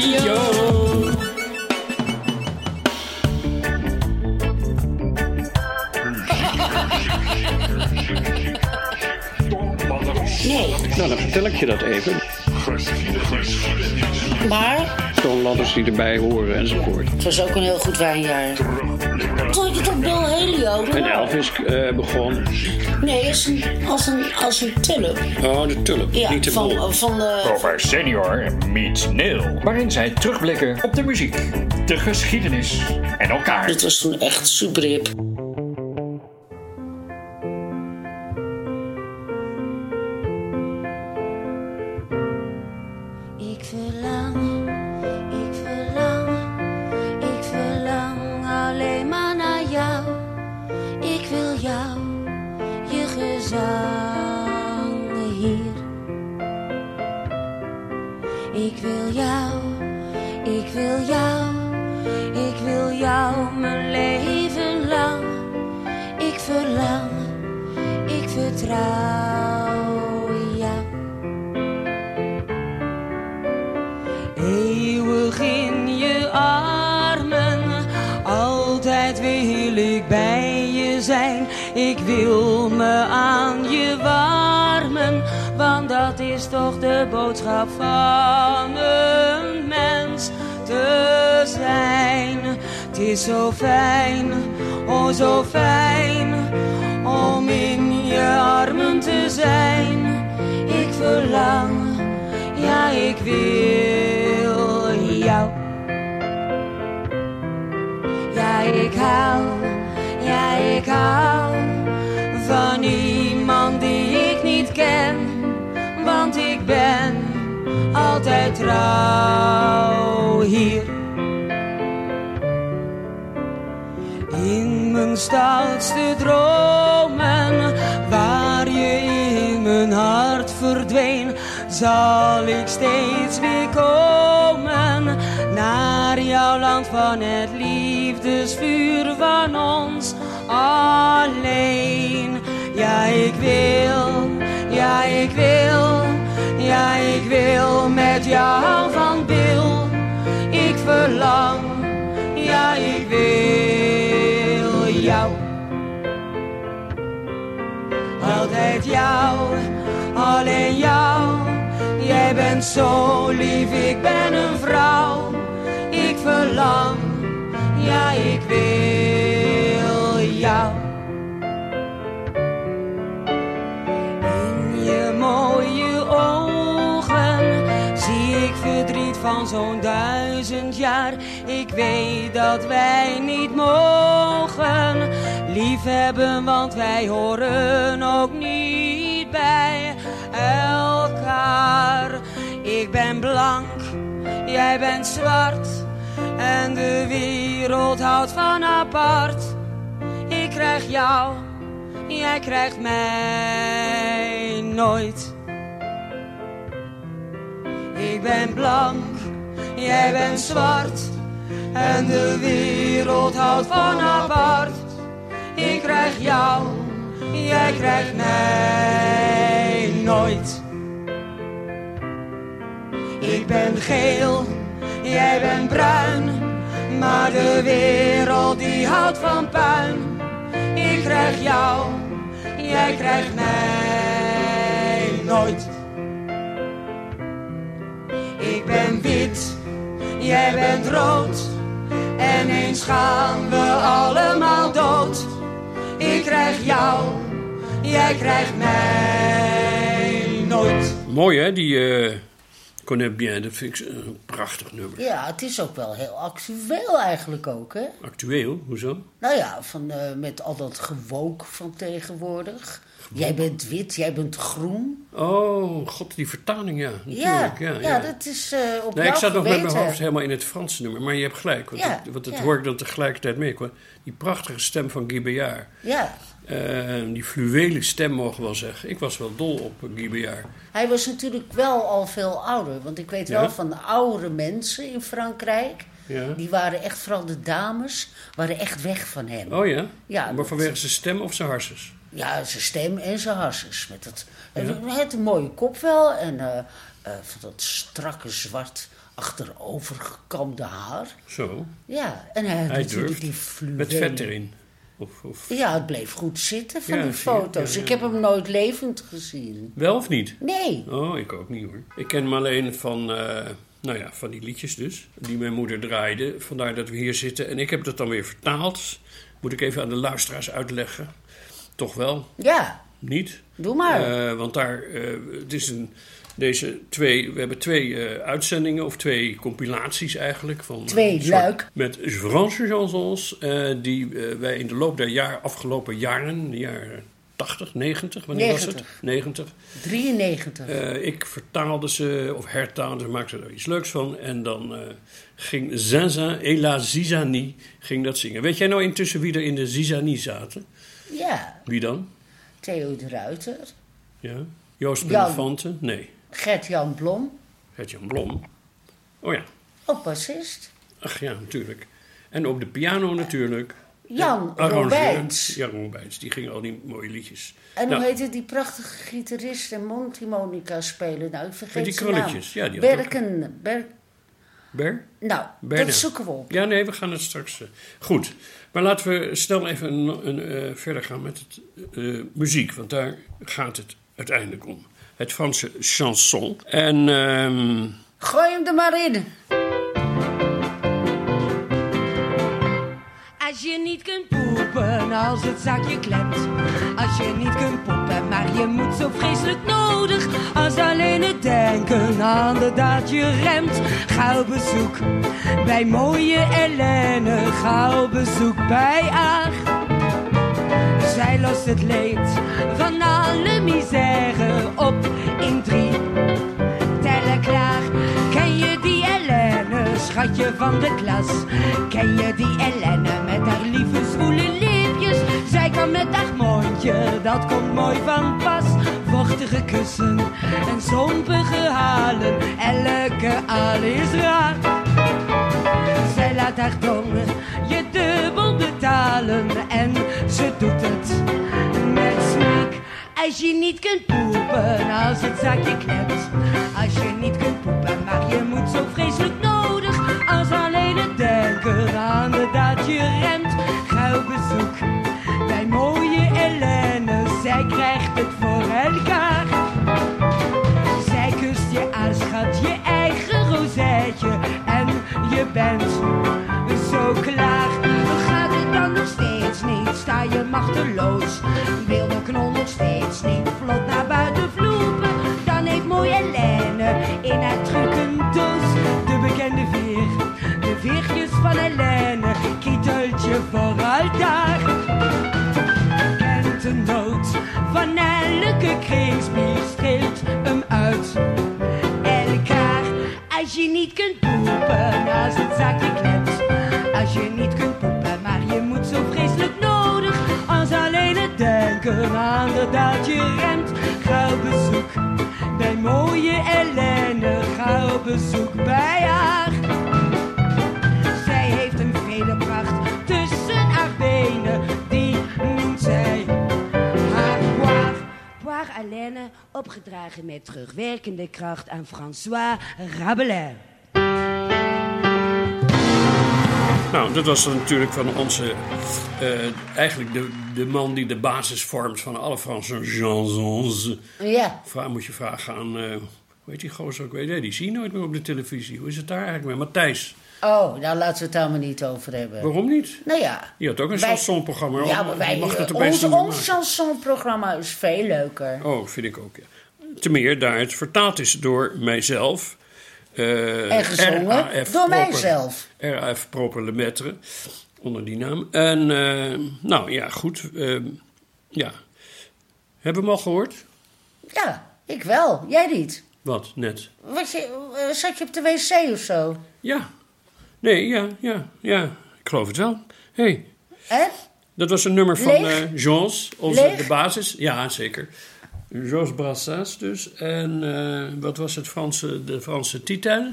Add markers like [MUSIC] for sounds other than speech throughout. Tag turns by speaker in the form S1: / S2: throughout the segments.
S1: radio.
S2: Nee,
S1: Nou, dan vertel ik je dat even.
S2: maar
S1: Toonladders die erbij horen enzovoort.
S2: het was ook een heel goed wijnjaar. Ik het op Bill Helio?
S1: En Elvis eh, begon.
S2: Nee, als een, als een, als een tulp.
S1: Oh, de tulp.
S2: Ja,
S1: niet de bol.
S2: van, van de...
S3: Over Senior meets Neil. Waarin zij terugblikken op de muziek, de geschiedenis en elkaar.
S2: Dit was toen echt super hip.
S4: Want dat is toch de boodschap van een mens te zijn. Het is zo fijn, oh zo fijn, om in je armen te zijn. Ik verlang ja, ik wil jou. Ja, ik hou, ja, ik hou van iemand die ik niet ken, ik ben altijd trouw hier. In mijn stoutste dromen, waar je in mijn hart verdween, zal ik steeds weer komen naar jouw land van het liefdesvuur van ons alleen. Ja, ik wil, ja, ik wil, ja, ik wil met jou van Bil. Ik verlang, ja, ik wil jou. Altijd jou, alleen jou. Jij bent zo lief, ik ben een vrouw. Ik verlang, ja, ik wil van zo'n duizend jaar. Ik weet dat wij niet mogen liefhebben, want wij horen ook niet bij elkaar. Ik ben blank, jij bent zwart en de wereld houdt van apart. Ik krijg jou, jij krijgt mij nooit. Ik ben blank, jij bent zwart en de wereld houdt van apart. Ik krijg jou, jij krijgt mij nooit. Ik ben geel, jij bent bruin, maar de wereld die houdt van puin. Ik krijg jou, jij krijgt mij nooit. Ik ben wit, jij bent rood. En eens gaan we allemaal dood. Ik krijg jou, jij krijgt mij nooit.
S1: Mooi hè, die uh, Connais. Dat vind ik een prachtig nummer.
S2: Ja, het is ook wel heel actueel eigenlijk ook, hè?
S1: Actueel? Hoezo?
S2: Nou ja, van, uh, met al dat gewook van tegenwoordig. Jij bent wit, jij bent groen.
S1: Oh, god, die vertaling, ja. Natuurlijk, ja, ja,
S2: ja, dat is uh, op
S1: nee,
S2: jou
S1: Ik zat nog met mijn hoofd helemaal in het Franse nummer. Maar je hebt gelijk, want,
S2: Ja,
S1: dat
S2: ja.
S1: hoor ik dan tegelijkertijd mee. Die prachtige stem van Guy.
S2: Ja,
S1: Uh, die fluwele stem, mogen we wel zeggen. Ik was wel dol op Guy
S2: hij was natuurlijk wel al veel ouder. Want ik weet
S1: Ja?
S2: wel van de oudere mensen in Frankrijk...
S1: Ja.
S2: die waren echt, vooral de dames, waren echt weg van hem.
S1: Oh ja?
S2: Ja,
S1: maar
S2: dat-
S1: vanwege zijn stem of zijn harses?
S2: Ja, zijn stem en zijn harsens. Met dat, Hij had een mooie kop wel en eh, eh, van dat strakke zwart achterovergekamde haar.
S1: Zo,
S2: Ja, en hij had
S1: hij
S2: natuurlijk
S1: durft.
S2: die fluwelen.
S1: met vet erin. Of, of,
S2: Ja, het bleef goed zitten van
S1: Ja,
S2: die foto's.
S1: Ja, ja.
S2: Ik heb hem nooit levend gezien.
S1: Wel of niet?
S2: Nee.
S1: Oh, ik ook niet hoor. Ik ken hem alleen van, eh, nou ja, van die liedjes dus, die mijn moeder draaide. Vandaar dat we hier zitten. En ik heb dat dan weer vertaald. Moet ik even aan de luisteraars uitleggen. Toch wel,
S2: Ja,
S1: niet?
S2: doe maar.
S1: Eh, want daar, eh, het is een, deze twee, we hebben twee eh, uitzendingen, of twee compilaties eigenlijk. Van,
S2: Twee
S1: soort-
S2: luik.
S1: Met Franse chansons, eh, die eh, wij in de loop der jaar, afgelopen jaren, de jaren 80, 90, wanneer was
S2: 90.
S1: het? 90.
S2: 93.
S1: Eh, ik vertaalde ze, of hertaalde ze, maakte er iets leuks van. En dan eh, ging Zinzin et la Zizanie ging dat zingen. Weet jij nou intussen wie er in de Zizanie zaten?
S2: ja,
S1: Wie dan?
S2: Theo de Ruiter.
S1: Ja? Joost
S2: Jan.
S1: Belafante? Nee.
S2: Gert-Jan Blom.
S1: Gert-Jan Blom. Oh ja.
S2: Ook bassist.
S1: Ach ja, natuurlijk. En op de piano natuurlijk.
S2: Jan
S1: de arrangeur.
S2: Robijns.
S1: Jan Robijns. Die ging al die mooie liedjes.
S2: En
S1: Nou,
S2: hoe heette die prachtige gitarist en mondharmonica spelen? Nou, ik vergeet
S1: Met die
S2: naam.
S1: krulletjes, ja, die ook-
S2: Berken. Ber...
S1: Ber?
S2: Nou, dat zoeken we op.
S1: Ja, nee, we gaan het straks. eh, goed. Maar laten we snel even een, een, eh, verder gaan met het eh, muziek. Want daar gaat het uiteindelijk om. Het Franse chanson. En ehm,
S2: Gooi hem er maar in.
S4: Als je niet kunt poepen als het zakje klemt. Als je niet kunt poepen, maar je moet zo vreselijk nodig. Als alleen het denken aan de daad je remt. Gauw bezoek bij mooie Helene. Gauw bezoek bij Aag. Zij lost het leed van alle misère op in drie tellen klaar. Ken je die Helene, schatje van de klas? Ken je die Helene met haar lieve zwoele lipjes? Zij kan met haar mondje, dat komt mooi van pas. Vochtige kussen en zompige halen, elke al is raar. Zij laat haar tongen je dubbel betalen en Als je niet kunt poepen als het zakje klemt. Als je niet kunt poepen, maar je moet zo vreselijk nodig. Als alleen het denken aan de daad je remt. Gauw bezoek bij mooie Helene. Zij krijgt het voor elkaar. Zij kust je aan, schat, je eigen rozeitje. En je bent zo klaar. Gaat het dan nog steeds niet? Sta je machteloos? Knol nog steeds niet vlot naar buiten vloepen? Dan heeft mooie Helene in haar trucendoos de bekende veer. De veertjes van Helene, kieteltje voor altaar kent de nood van elke kringspier, streelt hem uit elkaar. Als je niet kunt poepen als het zakje klemt. Als je niet kunt poepen, aan de daad je remt. Gauw bezoek bij mooie Helene. Gauw bezoek bij haar. Zij heeft een vele pracht tussen haar benen, die noemt zij haar poire. Poire Hélène, opgedragen met terugwerkende kracht aan François Rabelais.
S1: Nou, dat was natuurlijk van onze... eh, eigenlijk de, de man die de basis vormt van alle Franse chansons.
S2: Ja,
S1: Vraag, moet je vragen aan... eh, hoe heet die gozer ook weer? Nee, die zie je nooit meer op de televisie. Hoe is het daar eigenlijk met Matthijs?
S2: oh, nou laten we het daar maar niet over hebben.
S1: Waarom niet?
S2: Nou ja.
S1: Je had ook een
S2: Wij-
S1: chansonprogramma.
S2: Ja,
S1: Oh,
S2: maar wij,
S1: mag opeens
S2: ons,
S1: niet
S2: ons chansonprogramma is veel leuker.
S1: Oh, vind ik ook, ja. Te meer daar het vertaald is door mijzelf. Eh,
S2: En gezongen door mijzelf.
S1: RAF Proper Lemaitre, onder die naam. En, eh, nou ja, goed. eh, ja. Hebben we hem al gehoord?
S2: Ja, ik wel. Jij niet.
S1: Wat, net?
S2: Wat je, eh, zat je op de wc of zo?
S1: Ja. Nee, ja, ja, ja. Ik geloof het wel. Hé, hey, dat was een nummer van
S2: Leeg?
S1: onze,
S2: Leeg?
S1: de basis. Ja, zeker. Georges Brassens dus. En eh, wat was het Franse, de Franse titel?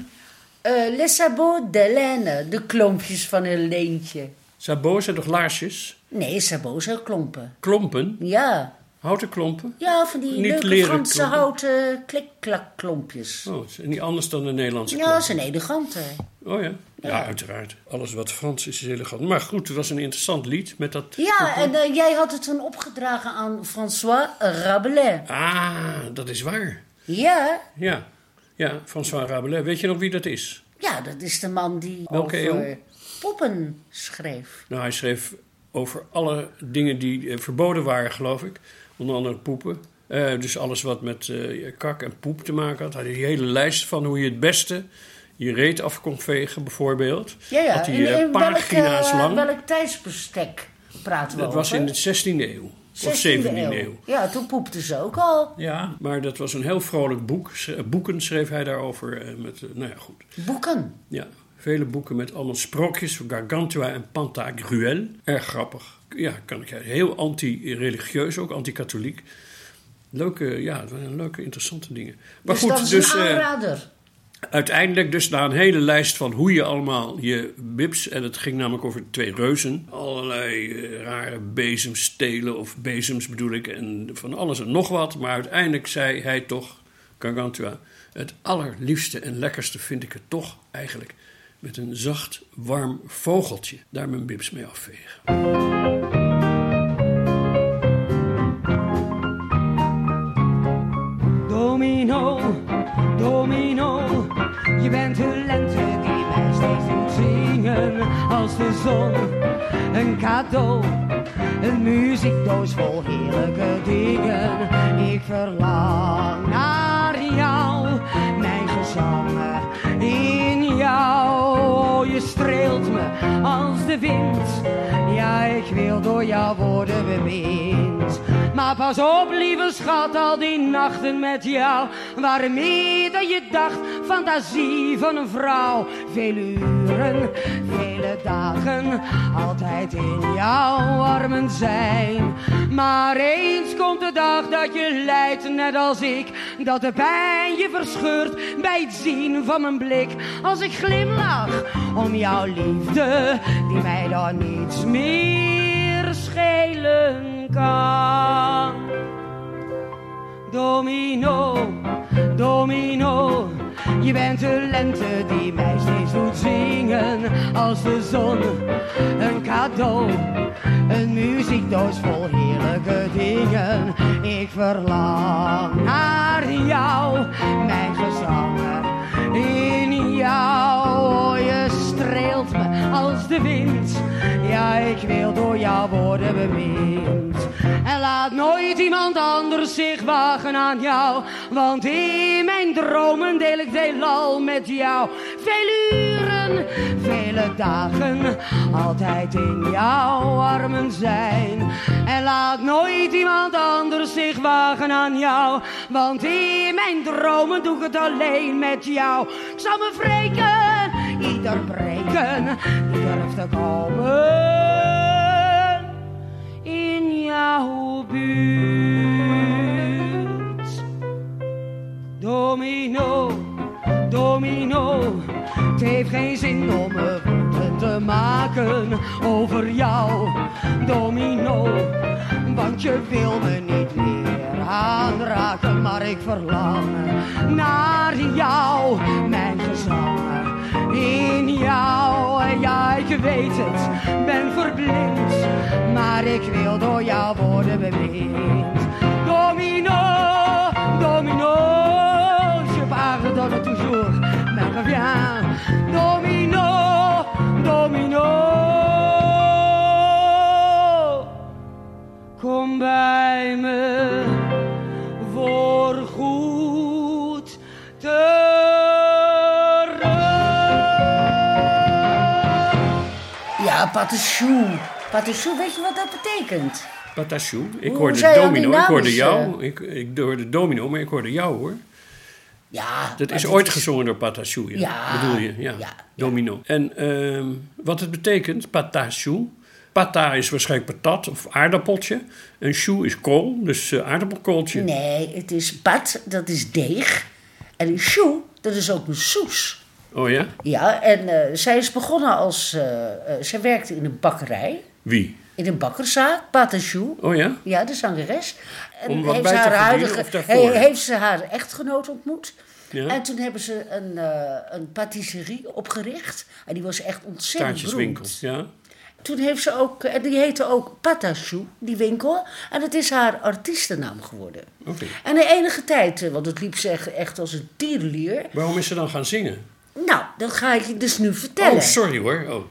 S2: Eh, Les sabots d'Hélène, de klompjes van een leentje.
S1: Sabot zijn toch laarsjes?
S2: Nee, sabots zijn klompen.
S1: Klompen?
S2: Ja,
S1: Houten klompen?
S2: Ja, van die
S1: Niet
S2: leuke Franse houten klikklakklompjes.
S1: Oh, is niet anders dan de Nederlandse
S2: Ja,
S1: klompen.
S2: dat zijn elegante.
S1: Oh ja? Ja, uiteraard. Alles wat Frans is, is elegant. Maar goed, het was een interessant lied met dat...
S2: Ja, en eh, jij had het toen opgedragen aan François Rabelais.
S1: Ah, dat is waar.
S2: Ja,
S1: Ja, ja, François Rabelais. Weet je nog wie dat is?
S2: ja, dat is de man die
S1: Welke
S2: over
S1: eeuw?
S2: poppen schreef.
S1: Nou, hij schreef over alle dingen die eh, verboden waren, geloof ik. Onder andere poepen. Eh, dus alles wat met eh, kak en poep te maken had. Hij had een hele lijst van hoe je het beste je reet af kon vegen, bijvoorbeeld.
S2: Ja, ja.
S1: Had hij
S2: in, in
S1: pagina's
S2: welk, eh,
S1: lang.
S2: welk tijdsbestek praten we
S1: Dat was
S2: over?
S1: in de 16e eeuw. Of
S2: 16e
S1: 17e eeuw.
S2: Ja, toen poepte ze ook al.
S1: Ja, maar dat was een heel vrolijk boek. Boeken schreef hij daarover. Met, nou ja, goed.
S2: Boeken.
S1: Ja, vele boeken met allemaal sprookjes van Gargantua en Pantagruel. Erg grappig. Ja, kan ik. Heel anti-religieus, ook anti-katholiek. Leuke, ja, leuke, interessante dingen. Maar
S2: dus
S1: goed,
S2: dat is
S1: dus
S2: een
S1: eh, uiteindelijk dus na een hele lijst van hoe je allemaal je bips... en het ging namelijk over twee reuzen. Allerlei eh, rare bezems stelen, of bezems bedoel ik, en van alles en nog wat. Maar uiteindelijk zei hij toch, Gargantua... het allerliefste en lekkerste vind ik het toch eigenlijk... met een zacht, warm vogeltje. Daar mijn bips mee afvegen.
S4: Domino, domino, je bent de lente die mij steeds doet zingen als de zon. Een cadeau, een muziekdoos vol heerlijke dingen. Ik verlang naar jou, mijn gezang in jou. Oh, je streelt als de wind. Ja, ik wil door jou worden bemind. Maar pas op, lieve schat, al die nachten met jou waren meer je dacht. Fantasie van een vrouw, vele uren, vele dagen, altijd in jouw armen zijn. Maar eens komt de dag dat je lijdt, net als ik, dat de pijn je verscheurt bij het zien van mijn blik. Als ik glimlach om jouw liefde, die mij dan niets meer schelen kan. Domino, domino, je bent de lente die mij steeds doet zingen als de zon. Een cadeau, een muziekdoos vol heerlijke dingen. Ik verlang naar jou, mijn gezanger in jou. Streelt me als de wind. Ja, ik wil door jou worden bemind. En laat nooit iemand anders zich wagen aan jou. Want in mijn dromen deel ik deelal met jou. Vele uren, vele dagen, altijd in jouw armen zijn. En laat nooit iemand anders zich wagen aan jou. Want in mijn dromen doe ik het alleen met jou. Ik zal me wreken, ieder breken, die durft te komen in jouw buurt. Domino, domino, het heeft geen zin om me woedend te maken over jou. Domino, want je wil me niet meer aanraken, maar ik verlang naar jou, mijn. In jou, ja, ik weet het, ben verblind, maar ik wil door jou worden bemind. Domino, domino, je pardonne toujours, mais reviens. Domino, domino, kom bij me
S2: patachou. Patachou, weet je wat dat betekent?
S1: Patachou. Ik hoorde domino, ik hoorde
S2: namen,
S1: jou. Ik, ik hoorde domino, maar ik hoorde jou hoor.
S2: Ja,
S1: Dat is ooit gezongen door Patachou, ja.
S2: Ja,
S1: bedoel je? Ja, domino. En ehm, wat het betekent, Patachou. Pata is waarschijnlijk patat of aardappeltje. En chou is kool, dus eh, aardappelkooltje.
S2: Nee, het is pat, dat is deeg. En chou, dat is ook een soes.
S1: Oh ja?
S2: Ja, en eh, zij is begonnen als... eh, eh, zij werkte in een bakkerij.
S1: Wie?
S2: in een bakkerszaak, Patachou.
S1: Oh ja?
S2: Ja, de zangeres. En
S1: Om wat
S2: heeft
S1: bij te
S2: haar
S1: verdienen
S2: huidige, he- heeft ze haar echtgenoot ontmoet.
S1: Ja.
S2: En toen hebben ze een, eh, een patisserie opgericht. En die was echt ontzettend beroemd.
S1: Ja.
S2: Toen heeft ze ook, en die heette ook Patachou, die winkel. En dat is haar artiestennaam geworden.
S1: Oké.
S2: En de enige tijd, want het liep ze echt, echt als een tierenlier.
S1: Waarom is ze dan gaan zingen?
S2: Nou, dat ga ik je dus nu vertellen.
S1: Oh, sorry hoor. Oh.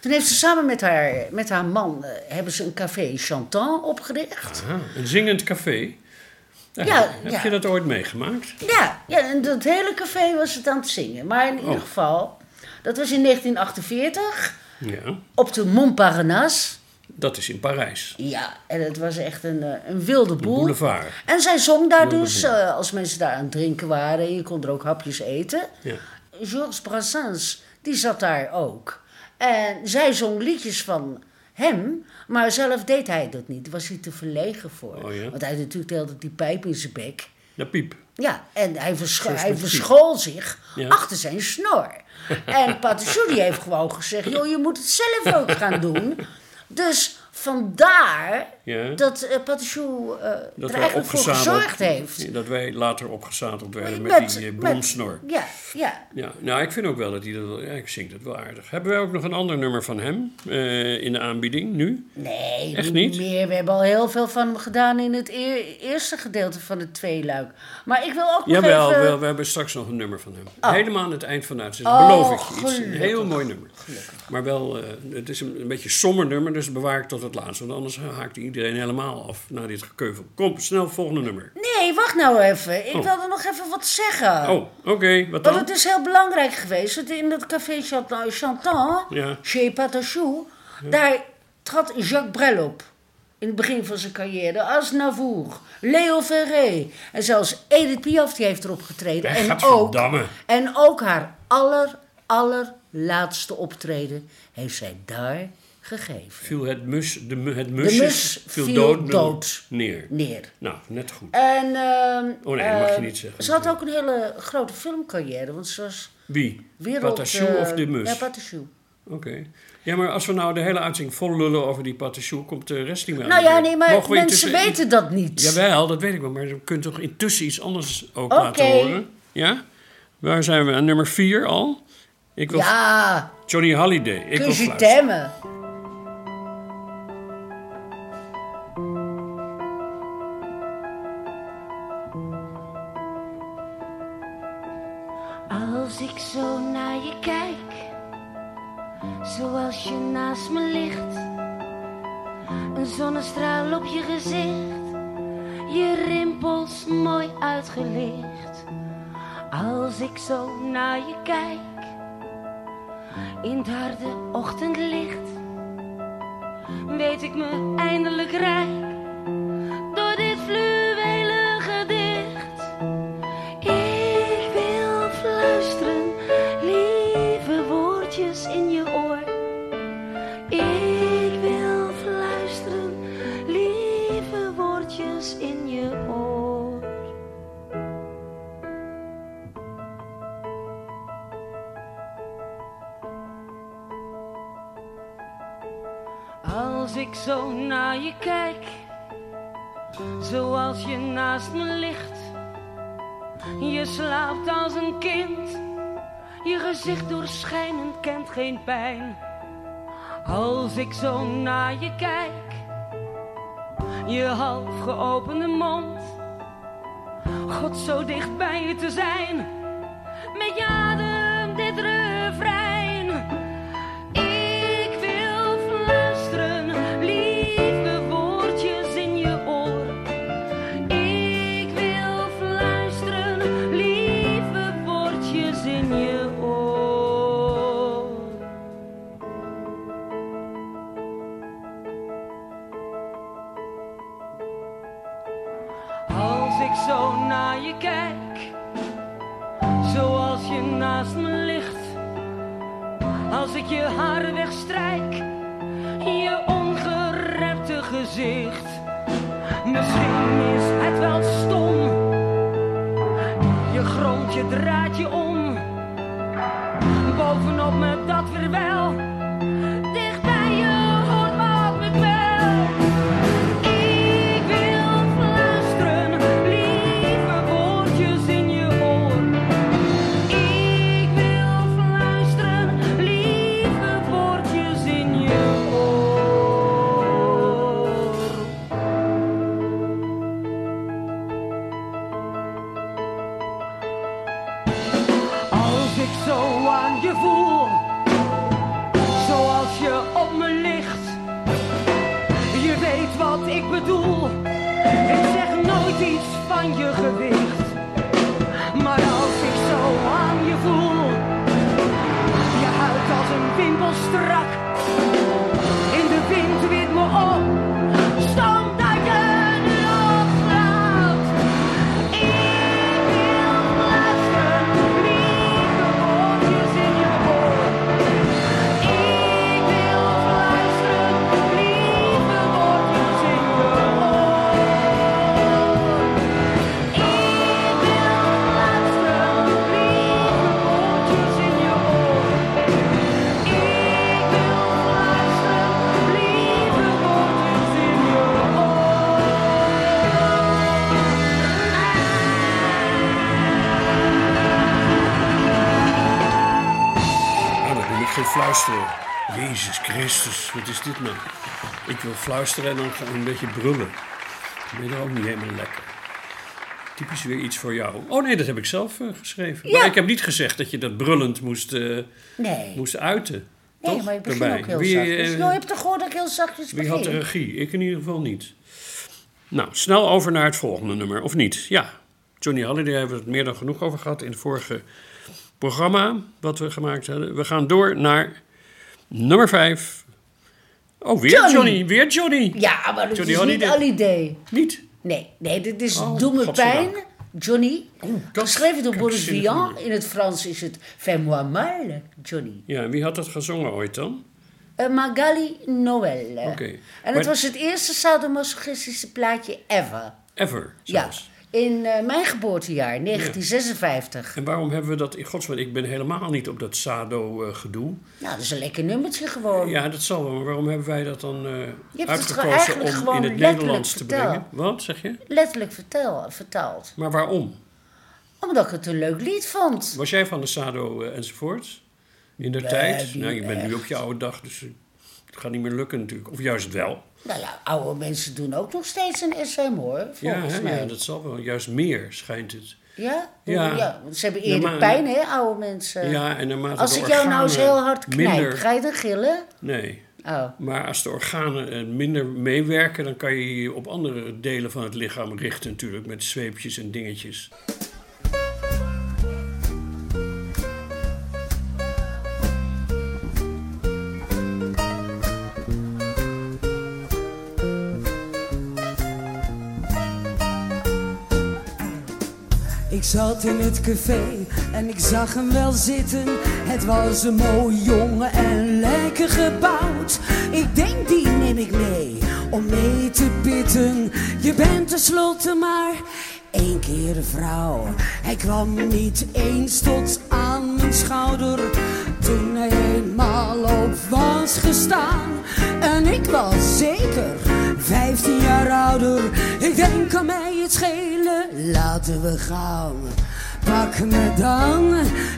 S2: Toen heeft ze samen met haar, met haar man, eh, hebben ze een café Chantant opgericht.
S1: Ah, een zingend café. Ja,
S2: Ja,
S1: heb
S2: ja.
S1: je dat ooit meegemaakt?
S2: Ja, ja, en dat hele café was het aan het zingen. Maar in ieder
S1: Oh.
S2: geval, dat was in 1948
S1: Ja.
S2: op de Montparnasse.
S1: Dat is in Parijs.
S2: Ja, en het was echt een, eh, een wilde
S1: De
S2: boel.
S1: boulevard.
S2: En zij zong daar dus, eh, als mensen daar aan het drinken waren, en je kon er ook hapjes eten.
S1: Ja.
S2: Georges Brassens, die zat daar ook. En zij zong liedjes van hem, maar zelf deed hij dat niet. Daar was hij te verlegen voor.
S1: Oh ja?
S2: Want hij had natuurlijk de hele tijd die pijp in zijn bek.
S1: De piep.
S2: Ja, en hij, verscho- hij verschool zich
S1: Ja.
S2: achter zijn snor. En Patachou die heeft gewoon gezegd, joh, je moet het zelf ook gaan doen. [LAUGHS] Dus vandaar
S1: Ja.
S2: dat uh, eh,
S1: Dat
S2: er
S1: wij
S2: eigenlijk voor gezorgd heeft.
S1: Dat wij later opgezadeld werden met,
S2: Met-
S1: die uh,
S2: met-. Ja, ja.
S1: Ja, nou, ik vind ook wel dat hij dat... wel- Ja, ik zing dat wel aardig. Hebben wij ook nog een ander nummer van hem eh, in de aanbieding nu?
S2: Nee,
S1: Echt
S2: niet meer. We hebben al heel veel van hem gedaan in het eer- eerste gedeelte van het tweeluik. Maar ik wil ook nog
S1: Jawel,
S2: even...
S1: wel, we hebben straks nog een nummer van hem.
S2: Oh.
S1: Helemaal aan het eind van de uitzending.
S2: Oh,
S1: beloof ik je. Iets, een heel mooi nummer. Maar wel, eh, het is een, een beetje somber nummer, dus bewaar ik tot het Want anders haakt iedereen helemaal af na dit gekeuvel. Kom, snel, volgende nummer.
S2: Nee, wacht nou even. Ik
S1: Oh.
S2: wilde nog even wat zeggen.
S1: Oh, oké, wat
S2: Want
S1: dan?
S2: het is heel belangrijk geweest. dat In dat café Chantant
S1: Ja.
S2: chez Patachou, daar trad Jacques Brel op. In het begin van zijn carrière. Aznavour, Leo Ferré. En zelfs Edith Piaf die heeft erop getreden. En ook, en ook haar aller, allerlaatste optreden heeft zij daar gegeven.
S1: Viel het mus, de, het musje
S2: mus
S1: viel,
S2: viel
S1: dood,
S2: dood.
S1: neer.
S2: Neer.
S1: Nou, net goed.
S2: En, ehm,
S1: Oh nee, dat mag je
S2: eh,
S1: niet zeggen.
S2: Ze had ook een hele grote filmcarrière. Want ze was
S1: Wie?
S2: wereld...
S1: Patachou
S2: eh,
S1: of de mus?
S2: Ja, Patachou.
S1: Oké. Ja, maar als we nou de hele uitzending vol lullen over die Patachou, komt de rest niet meer
S2: Nou
S1: aan de
S2: ja, nee, maar
S1: we
S2: mensen weten dat niet.
S1: Jawel, dat weet ik wel, maar je kunt toch intussen iets anders ook laten horen? Ja? Waar zijn we? Aan nummer 4 al? Ik wil
S2: Ja,
S1: Johnny Halliday. Ik wil
S2: que je
S1: fluisteren.
S4: Als ik zo naar je kijk, zoals je naast me ligt, een zonnestraal op je gezicht, je rimpels mooi uitgelicht. Als ik zo naar je kijk, in het harde ochtendlicht, weet ik me eindelijk rijk kijk, zoals je naast me ligt. Je slaapt als een kind, je gezicht doorschijnend kent geen pijn. Als ik zo naar je kijk, je half geopende mond. God zo dicht bij je te zijn, Ik wil fluisteren
S1: en dan ik een beetje brullen. Ik ben er ook niet helemaal lekker. Typisch weer iets voor jou. Oh nee, dat heb ik zelf eh, geschreven.
S2: Ja.
S1: Maar ik heb niet gezegd dat je dat brullend moest, eh,
S2: Nee.
S1: moest uiten.
S2: Nee,
S1: Toch?
S2: maar je begint
S1: Daarbij.
S2: ook heel
S1: Wie,
S2: zachtjes.
S1: eh,
S2: Nou, je hebt toch gehoord dat ik heel zachtjes
S1: Wie had de
S2: begin?
S1: regie? Ik in ieder geval niet. Nou, snel over naar het volgende nummer, of niet? Ja, Johnny Halliday hebben we het meer dan genoeg over gehad in het vorige programma wat we gemaakt hadden. We gaan door naar nummer 5. Oh, weer Johnny.
S2: Johnny.
S1: Weer Johnny.
S2: Ja, maar dat
S1: Johnny
S2: is niet
S1: Holiday.
S2: Holiday.
S1: Niet?
S2: Nee, nee, dit is
S1: Oh,
S2: pijn, Johnny.
S1: dat
S2: Geschreven door Boris Vian. In het Frans is het Fais-moi mal, Johnny.
S1: Ja, en wie had dat gezongen ooit dan?
S2: Eh, Magali Noël.
S1: Oké.
S2: En
S1: Maar-
S2: het was het eerste sadomasochistische plaatje ever.
S1: Ever
S2: Ja,
S1: zelfs.
S2: In eh, mijn geboortejaar, 1956.
S1: En waarom hebben we dat in godsnaam? Ik ben helemaal niet op dat Sado-gedoe.
S2: Nou, dat is een lekker nummertje gewoon.
S1: ja, dat zal wel, maar waarom hebben wij dat dan
S2: het
S1: uitgekozen om in het Nederlands te brengen? Wat zeg je?
S2: Letterlijk vertel, vertaald.
S1: Maar waarom?
S2: Omdat ik het een leuk lied vond.
S1: Was jij van de Sado eh, enzovoort? In de tijd? Nou, je bent nu op je oude dag, dus het gaat niet meer lukken natuurlijk. Of juist wel.
S2: Nou ja, oude mensen doen ook nog steeds een SM hoor,
S1: Ja,
S2: volgens
S1: hè?
S2: mij.
S1: ja, dat zal wel. Juist meer schijnt het.
S2: Ja?
S1: Ja.
S2: ja. want ze hebben eerder
S1: Ja,
S2: pijn, hè, oude mensen.
S1: Ja, en naarmate
S2: Als ik jou nou eens heel hard knijp,
S1: minder-
S2: ga je dan gillen?
S1: Nee.
S2: Oh.
S1: Maar als de organen eh, minder meewerken, dan kan je je op andere delen van het lichaam richten natuurlijk. Met zweepjes en dingetjes.
S4: Ik zat in het café en ik zag hem wel zitten. Het was een mooi jongen en lekker gebouwd. Ik denk die neem ik mee om mee te bidden. Je bent tenslotte maar één keer een vrouw. Hij kwam niet eens tot aan mijn schouder. Toen hij eenmaal op was gestaan. En ik was zeker 15 jaar ouder. Ik denk aan mij het schelen, laten we gaan. Pak me dan,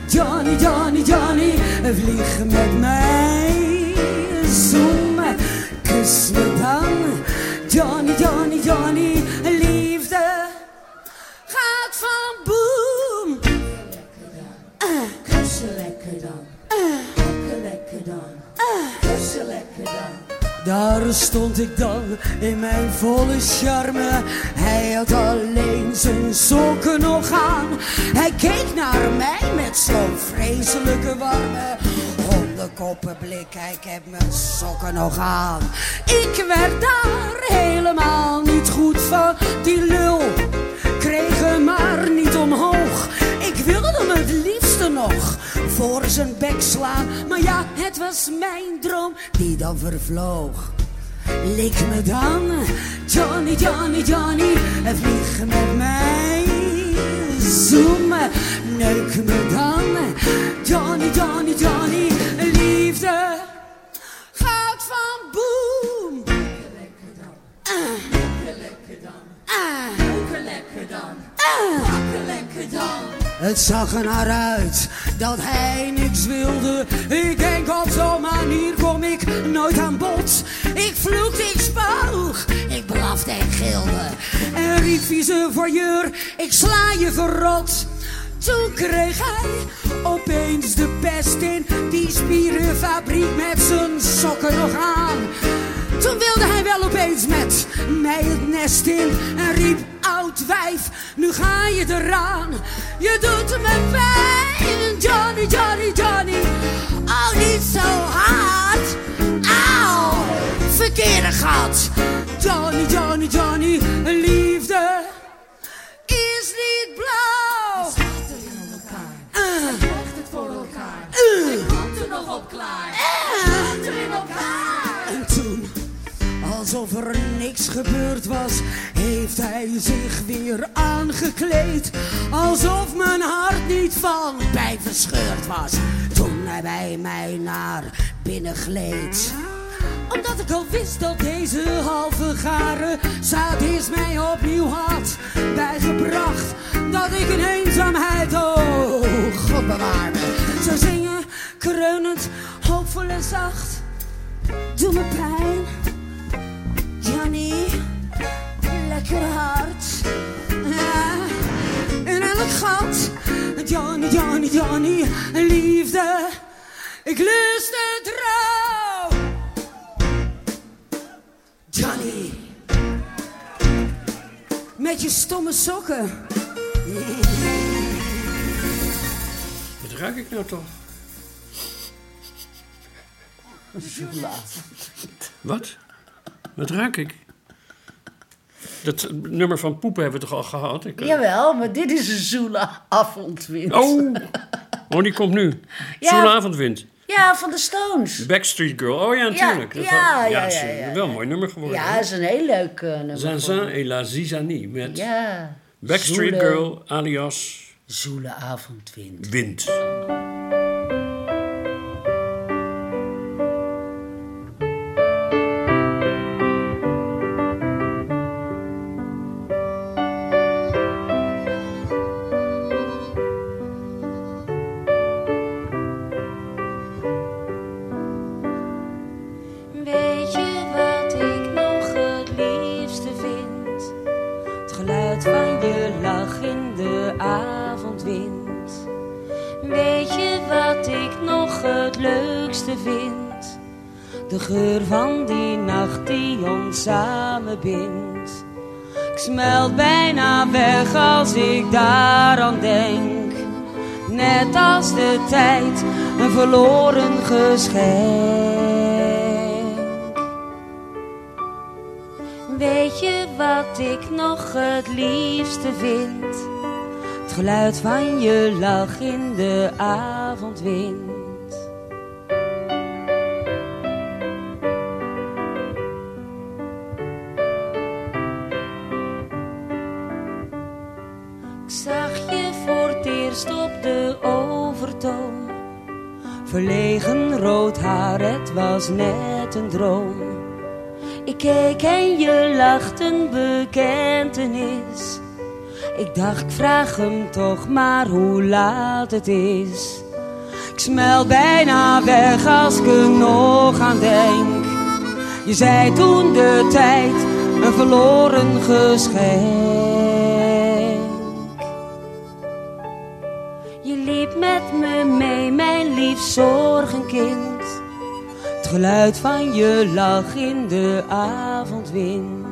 S4: Johnny, Johnny, Johnny, vlieg met mij. Zoom, kus me dan, Johnny, Johnny, Johnny, liefde gaat van boom. Kussen lekker dan, pakken lekker dan, kussen lekker dan. Daar stond ik dan in mijn volle charme. Hij had alleen zijn sokken nog aan. Hij keek naar mij met zo'n vreselijke warme hondenkoppenblik. Ik heb mijn sokken nog aan. Ik werd daar helemaal niet goed van. Die lul kreeg hem maar niet omhoog. Ik wilde hem het nog voor zijn bek slaan. Maar ja, het was mijn droom die dan vervloog. Lik me dan, Johnny, Johnny, Johnny, vlieg met mij. Zoom, neuk me dan, Johnny, Johnny, Johnny, liefde gaat van boom. Het zag er naar uit dat hij niks wilde. Ik denk op zo'n manier kom ik nooit aan bod. Ik vloekte, ik spoog, ik blafte en gilde. En riep vieze voyeur, ik sla je verrot. Toen kreeg hij opeens de pest in die spierenfabriek met zijn sokken nog aan. Toen wilde hij wel opeens met mij het nest in en riep oud wijf, nu ga je eraan. Je doet me pijn, Johnny, Johnny, Johnny. Oh, niet zo hard. Auw, verkeerde gat. Johnny, Johnny, Johnny, liefde is niet blauw. Uh. En toen, alsof er niks gebeurd was, heeft hij zich weer aangekleed. Alsof mijn hart niet van pijn verscheurd was. Toen hij bij mij naar binnen gleed omdat ik al wist dat deze halve garen sadist mij opnieuw had bijgebracht. Dat ik in eenzaamheid, oh God bewaar zou zingen, kreunend, hoopvol en zacht. Doe me pijn, Johnny, lekker hard. Ja, in elk gat, Johnny, Johnny, Johnny, liefde. Ik lust het trouw. Johnny. Met je stomme sokken.
S1: Wat ruik ik nou toch? Wat? Wat ruik ik? Dat nummer van poepen hebben we toch al gehad? Ik, eh,
S2: Jawel, maar dit is een zoele avondwind.
S1: Oh! Oh, die komt nu. [LAUGHS]
S2: Ja.
S1: Zo'n avondwind.
S2: Ja, van de Stones.
S1: Backstreet Girl. Oh ja, natuurlijk. Dat is
S2: ja,
S1: wel-
S2: ja,
S1: is
S2: ja, ja,
S1: wel een mooi nummer geworden.
S2: Ja, is een heel leuk eh, nummer. Geworden.
S1: et la Zizanie met
S2: Ja.
S1: Backstreet
S2: Zoele-
S1: Girl alias
S2: Zoele avondwind.
S1: Wind.
S5: Weet je wat ik nog het liefste vind? Het geluid van je lach in de avondwind. Rood haar, het was net een droom. Ik keek en je lacht een bekentenis. Ik dacht, ik vraag hem toch maar hoe laat het is. Ik smelt bijna weg als ik er nog aan denk. Je zei toen de tijd een verloren geschenk. Je liep met me mee, mijn lief zorgenkind. Geluid van je lach in de avondwind.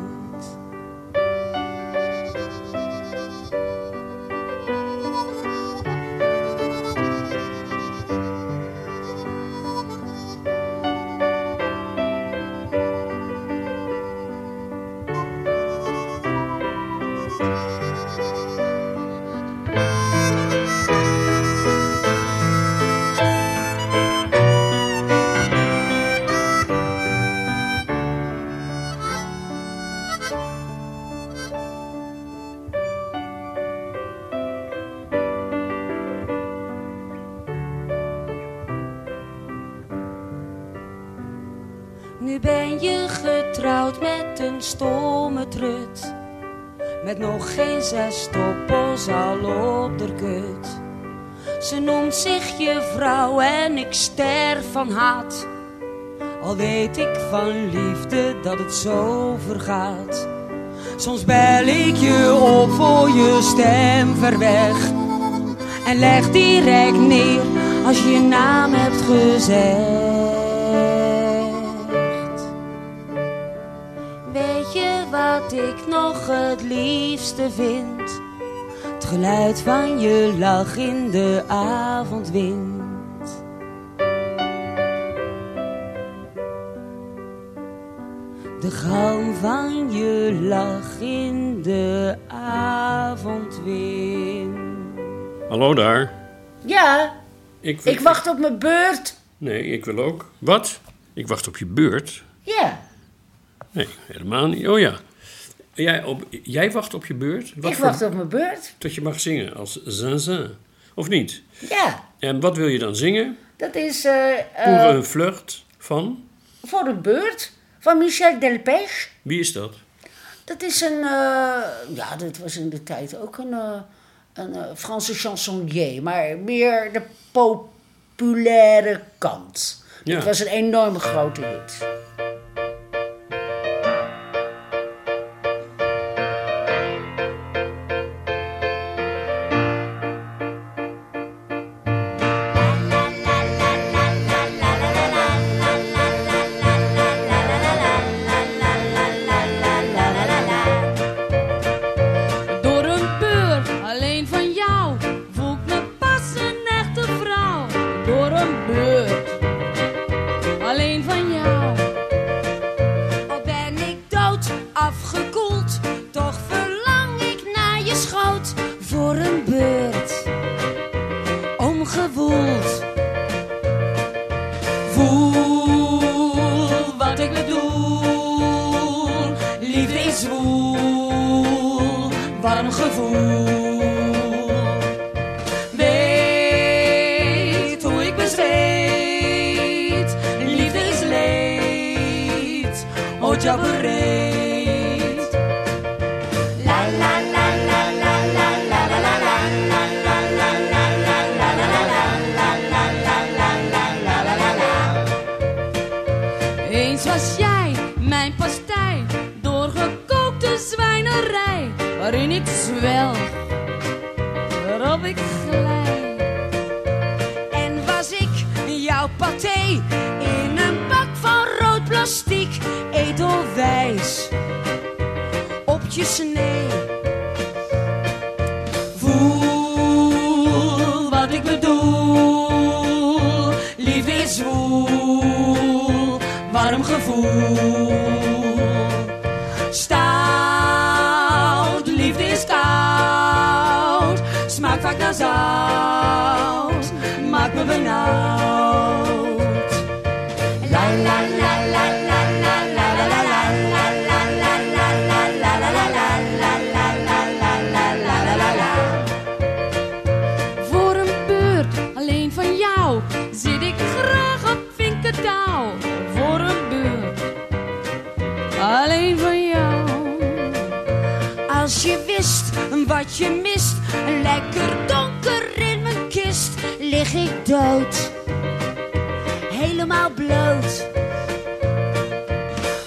S5: Ben je getrouwd met een stomme trut. Met nog geen zes stoppels al op de kut. Ze noemt zich je vrouw en ik sterf van haat. Al weet ik van liefde dat het zo vergaat. Soms bel ik je op voor je stem ver weg.
S6: En leg direct neer als je je naam hebt gezegd. Ik nog het liefste vind? Het geluid van je lach in de avondwind. De galm van je lach in de avondwind.
S1: Hallo daar.
S2: Ja,
S1: Ik, wil-
S2: ik wacht op mijn beurt.
S1: Nee, ik wil ook. Wat? Ik wacht op je beurt?
S2: Ja,
S1: Nee, helemaal niet. Oh ja. Jij, op, jij wacht op je beurt? Wat
S2: ik
S1: voor-
S2: wacht op mijn beurt.
S1: Dat je mag zingen als zinzin. Of niet?
S2: Ja,
S1: En wat wil je dan zingen?
S2: dat is
S1: Pour un flirt van?
S2: voor de beurt van Michel Delpech.
S1: Wie is dat?
S2: Dat is een, eh, ja, dat was in de tijd ook een, een Franse chansonnier, maar meer de populaire kant.
S1: Ja.
S2: Het was een enorme grote hit.
S4: Was jij mijn pastei, doorgekookte zwijnerij, waarin ik zwelg, waarop ik glij.
S6: En was ik jouw paté in een bak van rood plastic, edelwijs op je snee.
S4: Voel wat ik bedoel, liefde is zwoel, gevoel. Stout, liefde is koud, smaakt vaak naar zout, maakt me benauwd.
S6: Lekker donker in mijn kist lig ik dood, helemaal bloot.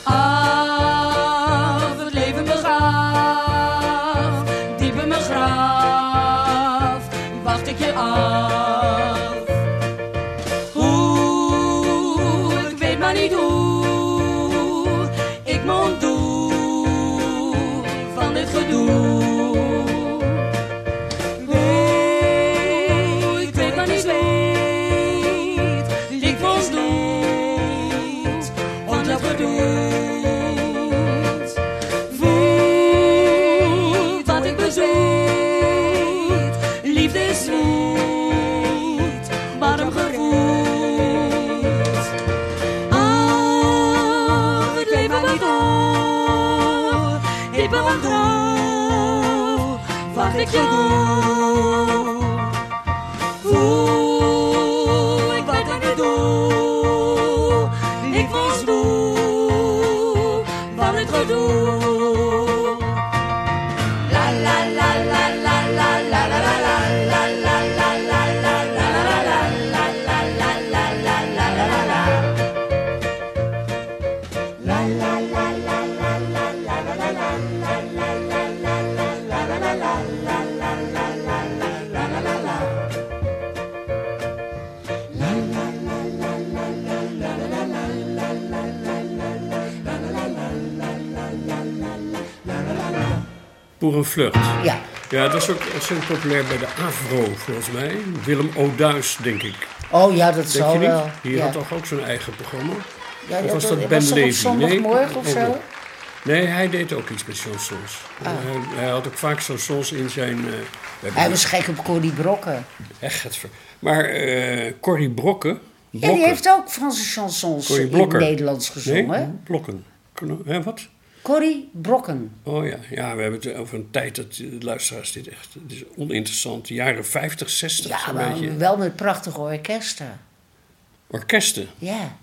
S4: Af het leven begaf, diepe me graaf, wacht ik je af. Hoe ik weet maar niet hoe.
S1: 太古。
S2: Ja.
S1: Ja, dat is ook ontzettend populair bij de Avro, volgens mij. Willem Oduis, denk ik.
S2: Oh ja, dat
S1: Denk
S2: zal
S1: je niet?
S2: wel.
S1: Die
S2: ja.
S1: had toch ook zo'n eigen programma?
S2: ja,
S1: of was
S2: dat,
S1: dat
S2: was
S1: Ben
S2: op
S1: Levy?
S2: zondagmorgen of
S1: Nee,
S2: zo?
S1: ook. Nee, hij deed ook iets met chansons.
S2: Ah.
S1: Hij, hij had ook vaak chansons in zijn... eh,
S2: Hij was gek op Corrie Brokken.
S1: Echt, maar eh Corrie Brokken...
S2: Ja, die heeft ook Franse chansons in het Nederlands gezongen.
S1: Nee? Blokken. Hè, wat?
S2: Corrie Brokken.
S1: Oh ja, ja, we hebben het over een tijd dat de luisteraars dit echt... Het is oninteressant. De jaren 50, 60
S2: Ja, maar
S1: beetje.
S2: wel met prachtige orkesten.
S1: Orkesten, dat
S2: Ja.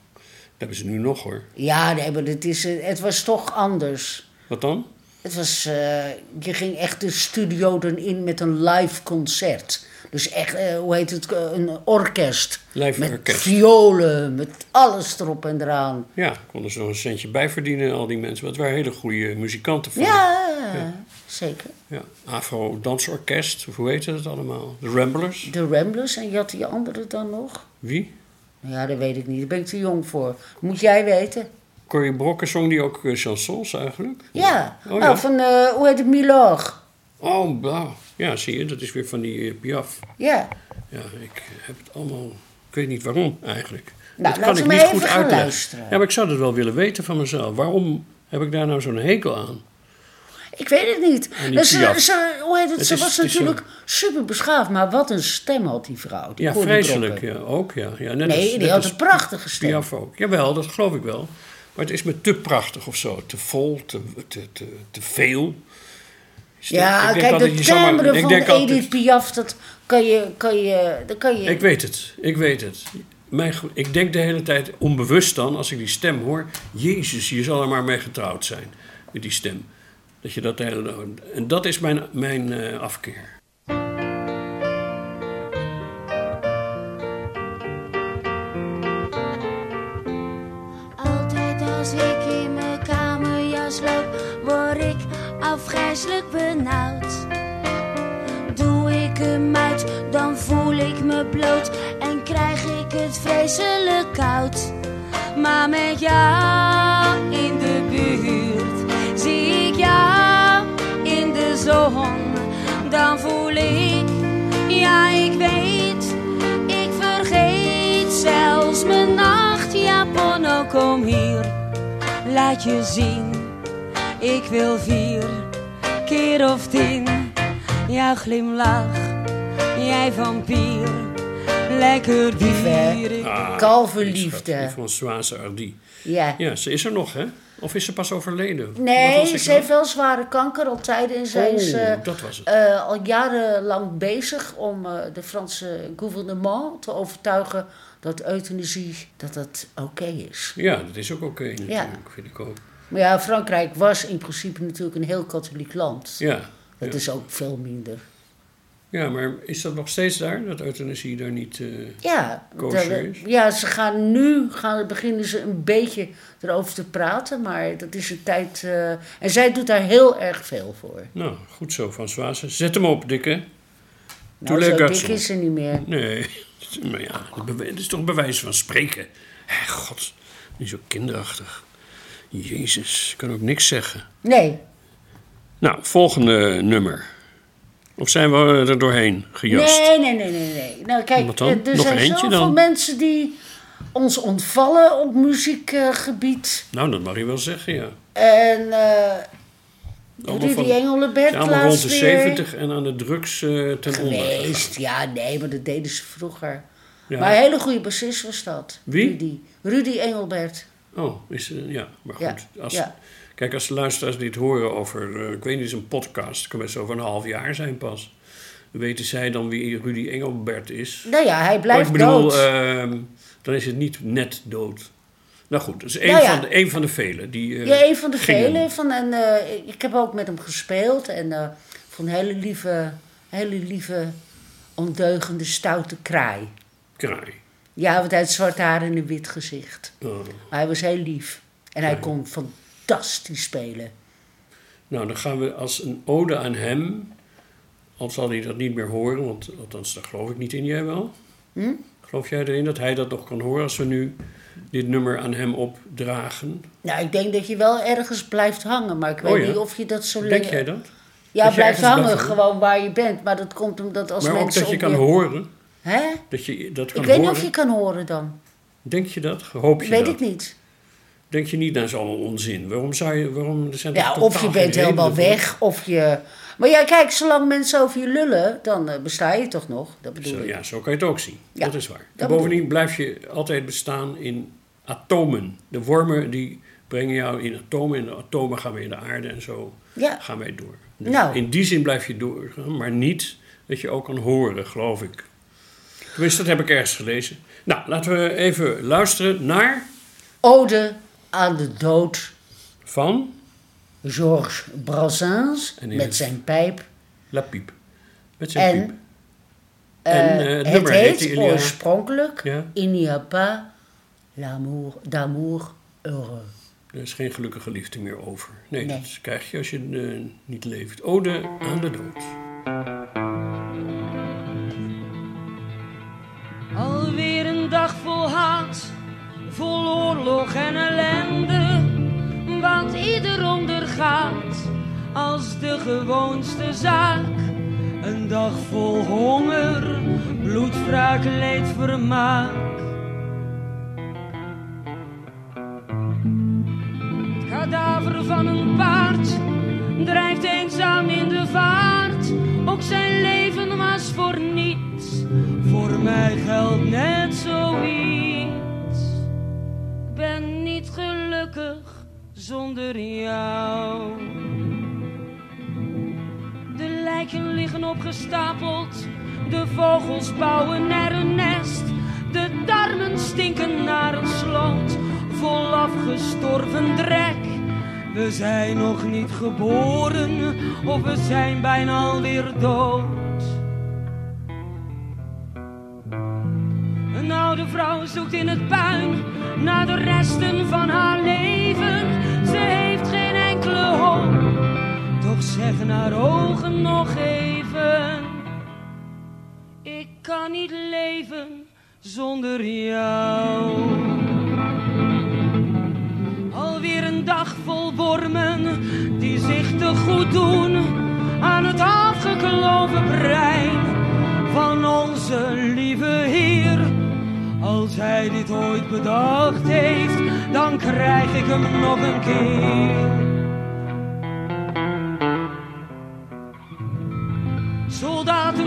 S1: hebben ze nu nog hoor.
S2: Ja, nee, maar het, is, het was toch anders.
S1: Wat dan?
S2: Het was, eh, je ging echt de studio erin met een live concert. Dus echt, eh, hoe heet het, eh, een orkest.
S1: Live
S2: met
S1: orkest.
S2: violen, met alles erop en eraan.
S1: Ja, konden ze nog een centje bijverdienen, al die mensen. Want het waren hele goede muzikanten van.
S2: Ja, zeker.
S1: ja. Afro Dansorkest, of hoe heette het allemaal? De Ramblers.
S2: De Ramblers en je had die andere dan nog?
S1: Wie?
S2: Ja, dat weet ik niet. Daar ben ik te jong voor. Moet jij weten?
S1: Corrie Brokken zong die ook eh, chansons eigenlijk?
S2: Ja.
S1: Oh, ja.
S2: Nou, van, hoe heet het, Milor.
S1: Oh, blauw. Ja, zie je, dat is weer van die eh, Piaf.
S2: Ja.
S1: Ja, ik heb het allemaal... Ik weet niet waarom eigenlijk.
S2: Nou,
S1: dat
S2: we maar even gaan luisteren.
S1: Ja, maar ik zou het wel willen weten van mezelf. Waarom heb ik daar nou zo'n hekel aan?
S2: Ik weet het niet. Dus ze,
S1: Piaf.
S2: ze- hoe heet het?
S1: Het
S2: ze
S1: is-
S2: was
S1: het
S2: natuurlijk super beschaafd, maar wat een stem had die vrouw. Die
S1: Ja, vreselijk. Ja, ook, ja. ja net
S2: Nee,
S1: als-
S2: die had een prachtige stem.
S1: Piaf ook. Jawel, dat geloof ik wel. Maar het is me te prachtig of zo. Te vol, te, te, te, te veel.
S2: Ja,
S1: Ik
S2: kijk, de timbre van
S1: denk altijd-
S2: Edith Piaf, dat kan je... Kan je, dat kan je
S1: Ik weet het, ik weet het. Mijn, ik denk de hele tijd onbewust dan, als ik die stem hoor... Jezus, je zal er maar mee getrouwd zijn, met die stem. Dat je dat de hele... En dat is mijn, mijn eh, afkeer.
S7: Afgrijselijk benauwd. Doe ik hem uit, dan voel ik me bloot en krijg ik het vreselijk koud. Maar met jou in de buurt, zie ik jou in de zon, dan voel ik, ja ik weet, ik vergeet zelfs mijn nachtjapon. Oh, kom hier, laat je zien. Ik wil vier keer of tien. Jouw glimlach, jij vampier. Lekker bier. Ik-
S1: Ah,
S2: Kalverliefde.
S1: Françoise Hardy.
S2: Ja.
S1: Ja, ze is er nog, hè? Of is ze pas overleden?
S2: Nee, ze
S1: nou?
S2: heeft wel zware kanker al tijden. En zij is
S1: Oh,
S2: eh,
S1: dat was het.
S2: eh, al jarenlang bezig om eh, de Franse gouvernement te overtuigen dat euthanasie dat dat oké is.
S1: Ja, dat is ook oké natuurlijk,
S2: Ja.
S1: vind ik ook.
S2: Maar ja, Frankrijk was in principe natuurlijk een heel katholiek land.
S1: Ja,
S2: Dat
S1: ja.
S2: is ook veel minder.
S1: ja, maar is dat nog steeds daar, dat euthanasie daar niet... eh,
S2: Ja,
S1: Kosher
S2: dat-
S1: is?
S2: ja, ze gaan nu gaan, beginnen ze een beetje erover te praten, maar dat is een tijd. eh, en zij doet daar heel erg veel voor.
S1: Nou, goed zo, Françoise. Zet hem op, dikke.
S2: Nou, zo dik is ze niet meer.
S1: Nee, [LAUGHS] maar ja, het is toch bewijs van spreken. Hé, god, niet zo kinderachtig. Jezus, ik kan ook niks zeggen.
S2: Nee,
S1: Nou, volgende nummer. Of zijn we er doorheen gejast?
S2: nee, nee, nee, nee. nee. Nou, kijk, eh, er
S1: Nog
S2: zijn zoveel
S1: dan?
S2: mensen die ons ontvallen op muziekgebied.
S1: Nou, dat mag je wel zeggen, ja.
S2: en
S1: Allemaal
S2: Rudy
S1: zijn allemaal rond de
S2: weer
S1: 70 en aan de drugs eh, ten onder.
S2: geweest. Ja, nee, maar dat deden ze vroeger.
S1: Ja.
S2: Maar een hele goede bassist was dat.
S1: Wie?
S2: Rudy, Rudy Engelbert.
S1: Oh, is, eh, ja, maar
S2: Ja,
S1: goed. Als,
S2: ja.
S1: Kijk, als de luisteraars dit horen over, eh, ik weet niet, een podcast, het kan best over een half jaar zijn pas. Weten zij dan wie Rudy Engelbert is.
S2: Nou ja, hij
S1: Maar
S2: blijft
S1: ik bedoel,
S2: dood.
S1: ehm, dan is het niet net dood. Nou goed, is één,
S2: Nou ja.
S1: van, de, één van de vele. Die, eh,
S2: ja, een van de velen. Van een, eh, ik heb ook met hem gespeeld. En van een hele lieve, hele lieve, ondeugende, stoute kraai.
S1: Kraai.
S2: Ja, want hij had zwart haar en een wit gezicht.
S1: Oh.
S2: Maar hij was heel lief. En hij kon fantastisch spelen.
S1: Nou, dan gaan we als een ode aan hem, al zal hij dat niet meer horen, want althans daar geloof ik niet in, jij wel?
S2: Hm?
S1: Geloof jij erin dat hij dat nog kan horen als we nu dit nummer aan hem opdragen?
S2: Nou, ik denk dat je wel ergens blijft hangen. Maar ik weet
S1: Oh ja?
S2: niet of je dat zo
S1: Denk
S2: le-
S1: jij dat?
S2: Ja,
S1: Dat
S2: blijft hangen
S1: blijft
S2: gewoon waar je bent. Maar dat komt omdat als
S1: Maar ook
S2: mensen
S1: dat je
S2: op
S1: kan
S2: je...
S1: horen.
S2: Hè?
S1: Dat je dat kan
S2: Ik weet niet
S1: horen.
S2: of je kan horen dan.
S1: Denk je dat? Hoop je
S2: weet
S1: dat?
S2: ik niet.
S1: Denk je niet, dat is allemaal onzin. Waarom zou je... Waarom, er zijn
S2: Ja, of je bent helemaal weg, of je... Maar ja, kijk, zolang mensen over je lullen, dan eh, besta je toch nog. Dat bedoel
S1: Zo,
S2: ik.
S1: ja, zo kan je het ook zien.
S2: Ja,
S1: dat is waar.
S2: dat
S1: bovendien blijf je altijd bestaan in atomen. De wormen die brengen jou in atomen. En de atomen gaan weer in de aarde en zo
S2: Ja.
S1: gaan wij door. Dus
S2: Nou.
S1: in die zin blijf je doorgaan, maar niet dat je ook kan horen, geloof ik. Tenminste, dat heb ik ergens gelezen. Nou, laten we even luisteren naar
S2: Ode aan de dood.
S1: van
S2: Georges Brassens met zijn pijp.
S1: La Piep. Met zijn
S2: En,
S1: piep.
S2: eh,
S1: En, eh, het heet
S2: oorspronkelijk
S1: Ja.
S2: Il n'y a pas l'amour d'amour heureux.
S1: Er is geen gelukkige liefde meer over. Nee,
S2: Nee.
S1: dat krijg je als je eh, niet leeft. Ode aan de dood.
S4: Oorlog en ellende. Wat ieder ondergaat als de gewoonste zaak. Een dag vol honger, bloedwraak, leed, vermaak. Het kadaver van een paard drijft eenzaam in de vaart. Ook zijn leven was voor niets. Voor mij geldt net zoiets. Zonder jou. De lijken liggen opgestapeld. De vogels bouwen er een nest. De darmen stinken naar een sloot. Vol afgestorven drek. We zijn nog niet geboren. Of we zijn bijna alweer dood. Een oude vrouw zoekt in het puin naar de resten van haar leven. Toch zeggen haar ogen nog even: Ik kan niet leven zonder jou. Alweer een dag vol wormen die zich te goed doen aan het afgekloven brein van onze lieve Heer. Als hij dit ooit bedacht heeft, dan krijg ik hem nog een keer.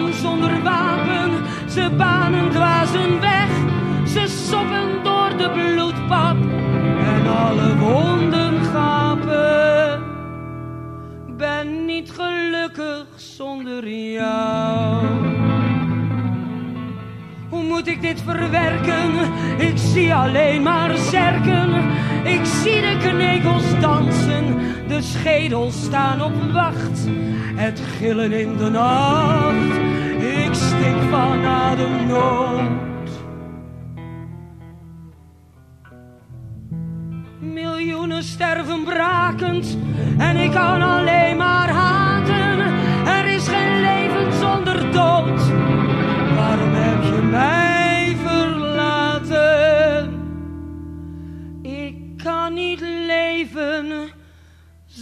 S4: Zonder wapen, ze banen dwazen weg. Ze soppen door de bloedpap en alle wonden gapen. Ben niet gelukkig zonder jou. Hoe moet ik dit verwerken? Ik zie alleen maar zerken. Ik zie de knekels dansen, de schedels staan op wacht. Het gillen in de nacht, ik stink van ademnood. Miljoenen sterven brakend en ik kan alleen maar haten. Er is geen leven zonder dood. Waarom heb je mij verlaten? Ik kan niet leven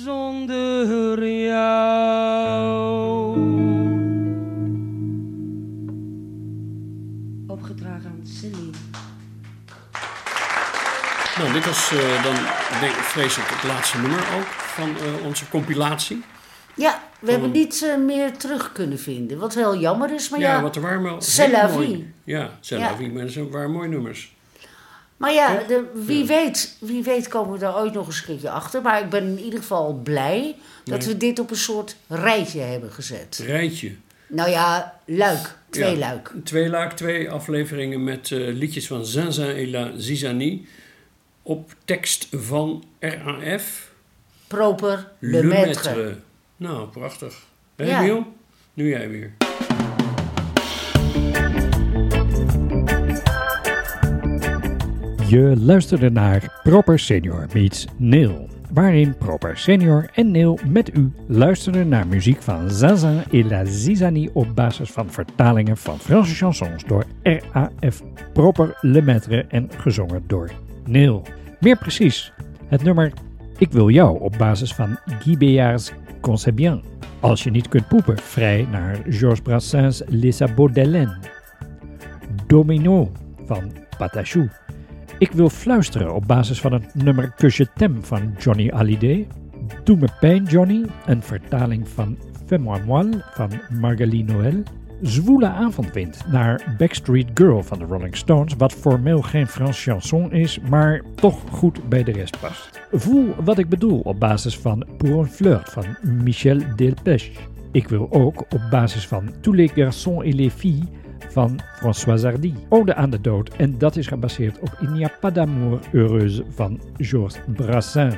S4: zonder jou. Opgedragen aan Celine.
S1: Nou, dit was eh, dan, denk, vrees ik, het laatste nummer ook van eh, onze compilatie.
S2: Ja, we hebben niet eh, meer terug kunnen vinden. Wat heel jammer is, maar
S1: Ja,
S2: ja.
S1: wat er waren wel
S2: C'est la vie.
S1: Ja, c'est
S2: Ja.
S1: la vie, maar waren mooie nummers.
S2: Maar ja, de, wie, weet, wie weet komen we daar ooit nog eens een keertje achter. Maar ik ben in ieder geval blij dat we dit op een soort rijtje hebben gezet.
S1: Rijtje.
S2: Nou ja, luik. Twee
S1: Ja,
S2: luik.
S1: Twee luik, twee afleveringen met eh, liedjes van Zinzin et la Zizanie. Op tekst van RAF.
S2: Proper Le, Maître.
S1: Nou, prachtig. Hé,
S2: Ja.
S1: Nu jij weer.
S3: Je luisterde naar Proper Senior meets Neil. Waarin Proper Senior en Neil met u luisterden naar muziek van Zaza et la Zizanie op basis van vertalingen van Franse chansons door RAF Proper Le Maître en gezongen door Neil. Meer precies, het nummer Ik wil jou op basis van Guy Béards Concebien. Als je niet kunt poepen, vrij naar Georges Brassens Les Sabots d'Hélène. Domino van Patachou. Ik wil fluisteren op basis van het nummer Que je t'aime van Johnny Hallyday. Doe me pijn Johnny, een vertaling van Fais-moi moelle van Margalie Noël. Zwoele avondwind naar Backstreet Girl van de Rolling Stones, wat formeel geen Frans chanson is, maar toch goed bij de rest past. Voel wat ik bedoel op basis van Pour un flirt van Michel Delpech. Ik wil ook op basis van Tous les garçons et les filles van François Hardy. Ode aan de dood en dat is gebaseerd op Il n'y a pas d'amour heureuse van Georges Brassens.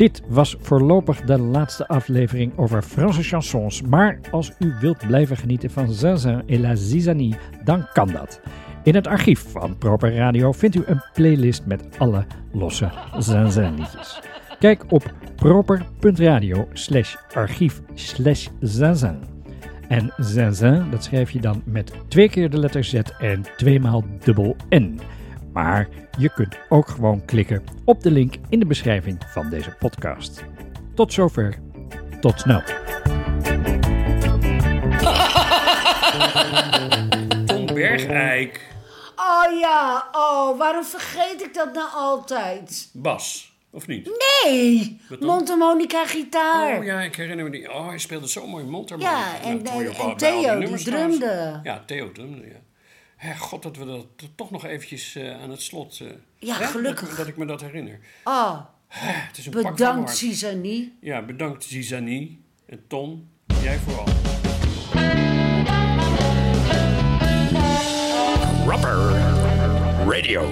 S3: Dit was voorlopig de laatste aflevering over Franse chansons. Maar als u wilt blijven genieten van Zinzin et la Zizanie, dan kan dat. In het archief van Proper Radio vindt u een playlist met alle losse Zinzin liedjes. Kijk op proper.radio slash archief slash. En Zinzin, dat schrijf je dan met twee keer de letter Z en tweemaal dubbel N. Maar je kunt ook gewoon klikken op de link in de beschrijving van deze podcast. Tot zover. Tot snel. [LAUGHS]
S1: Tom Bergijk.
S2: Oh ja, oh, waarom vergeet ik dat nou altijd?
S1: Bas, of niet?
S2: Nee, mondharmonica gitaar.
S1: Oh ja, ik herinner me die. Oh, hij speelde zo mooi mondharmonica.
S2: Ja, en-
S1: je
S2: en- Theo, die
S1: trouwens.
S2: drumde.
S1: Ja, Theo drumde, ja. God, dat we dat toch nog eventjes eh, aan het slot... eh,
S2: Ja,
S1: hè,
S2: gelukkig.
S1: Dat, dat ik me dat herinner.
S2: Oh,
S1: Hè, het is een pak van
S2: bedankt. Suzanne.
S1: Ja, bedankt Zizanie en Ton. Jij vooral.
S8: Rubber Radio.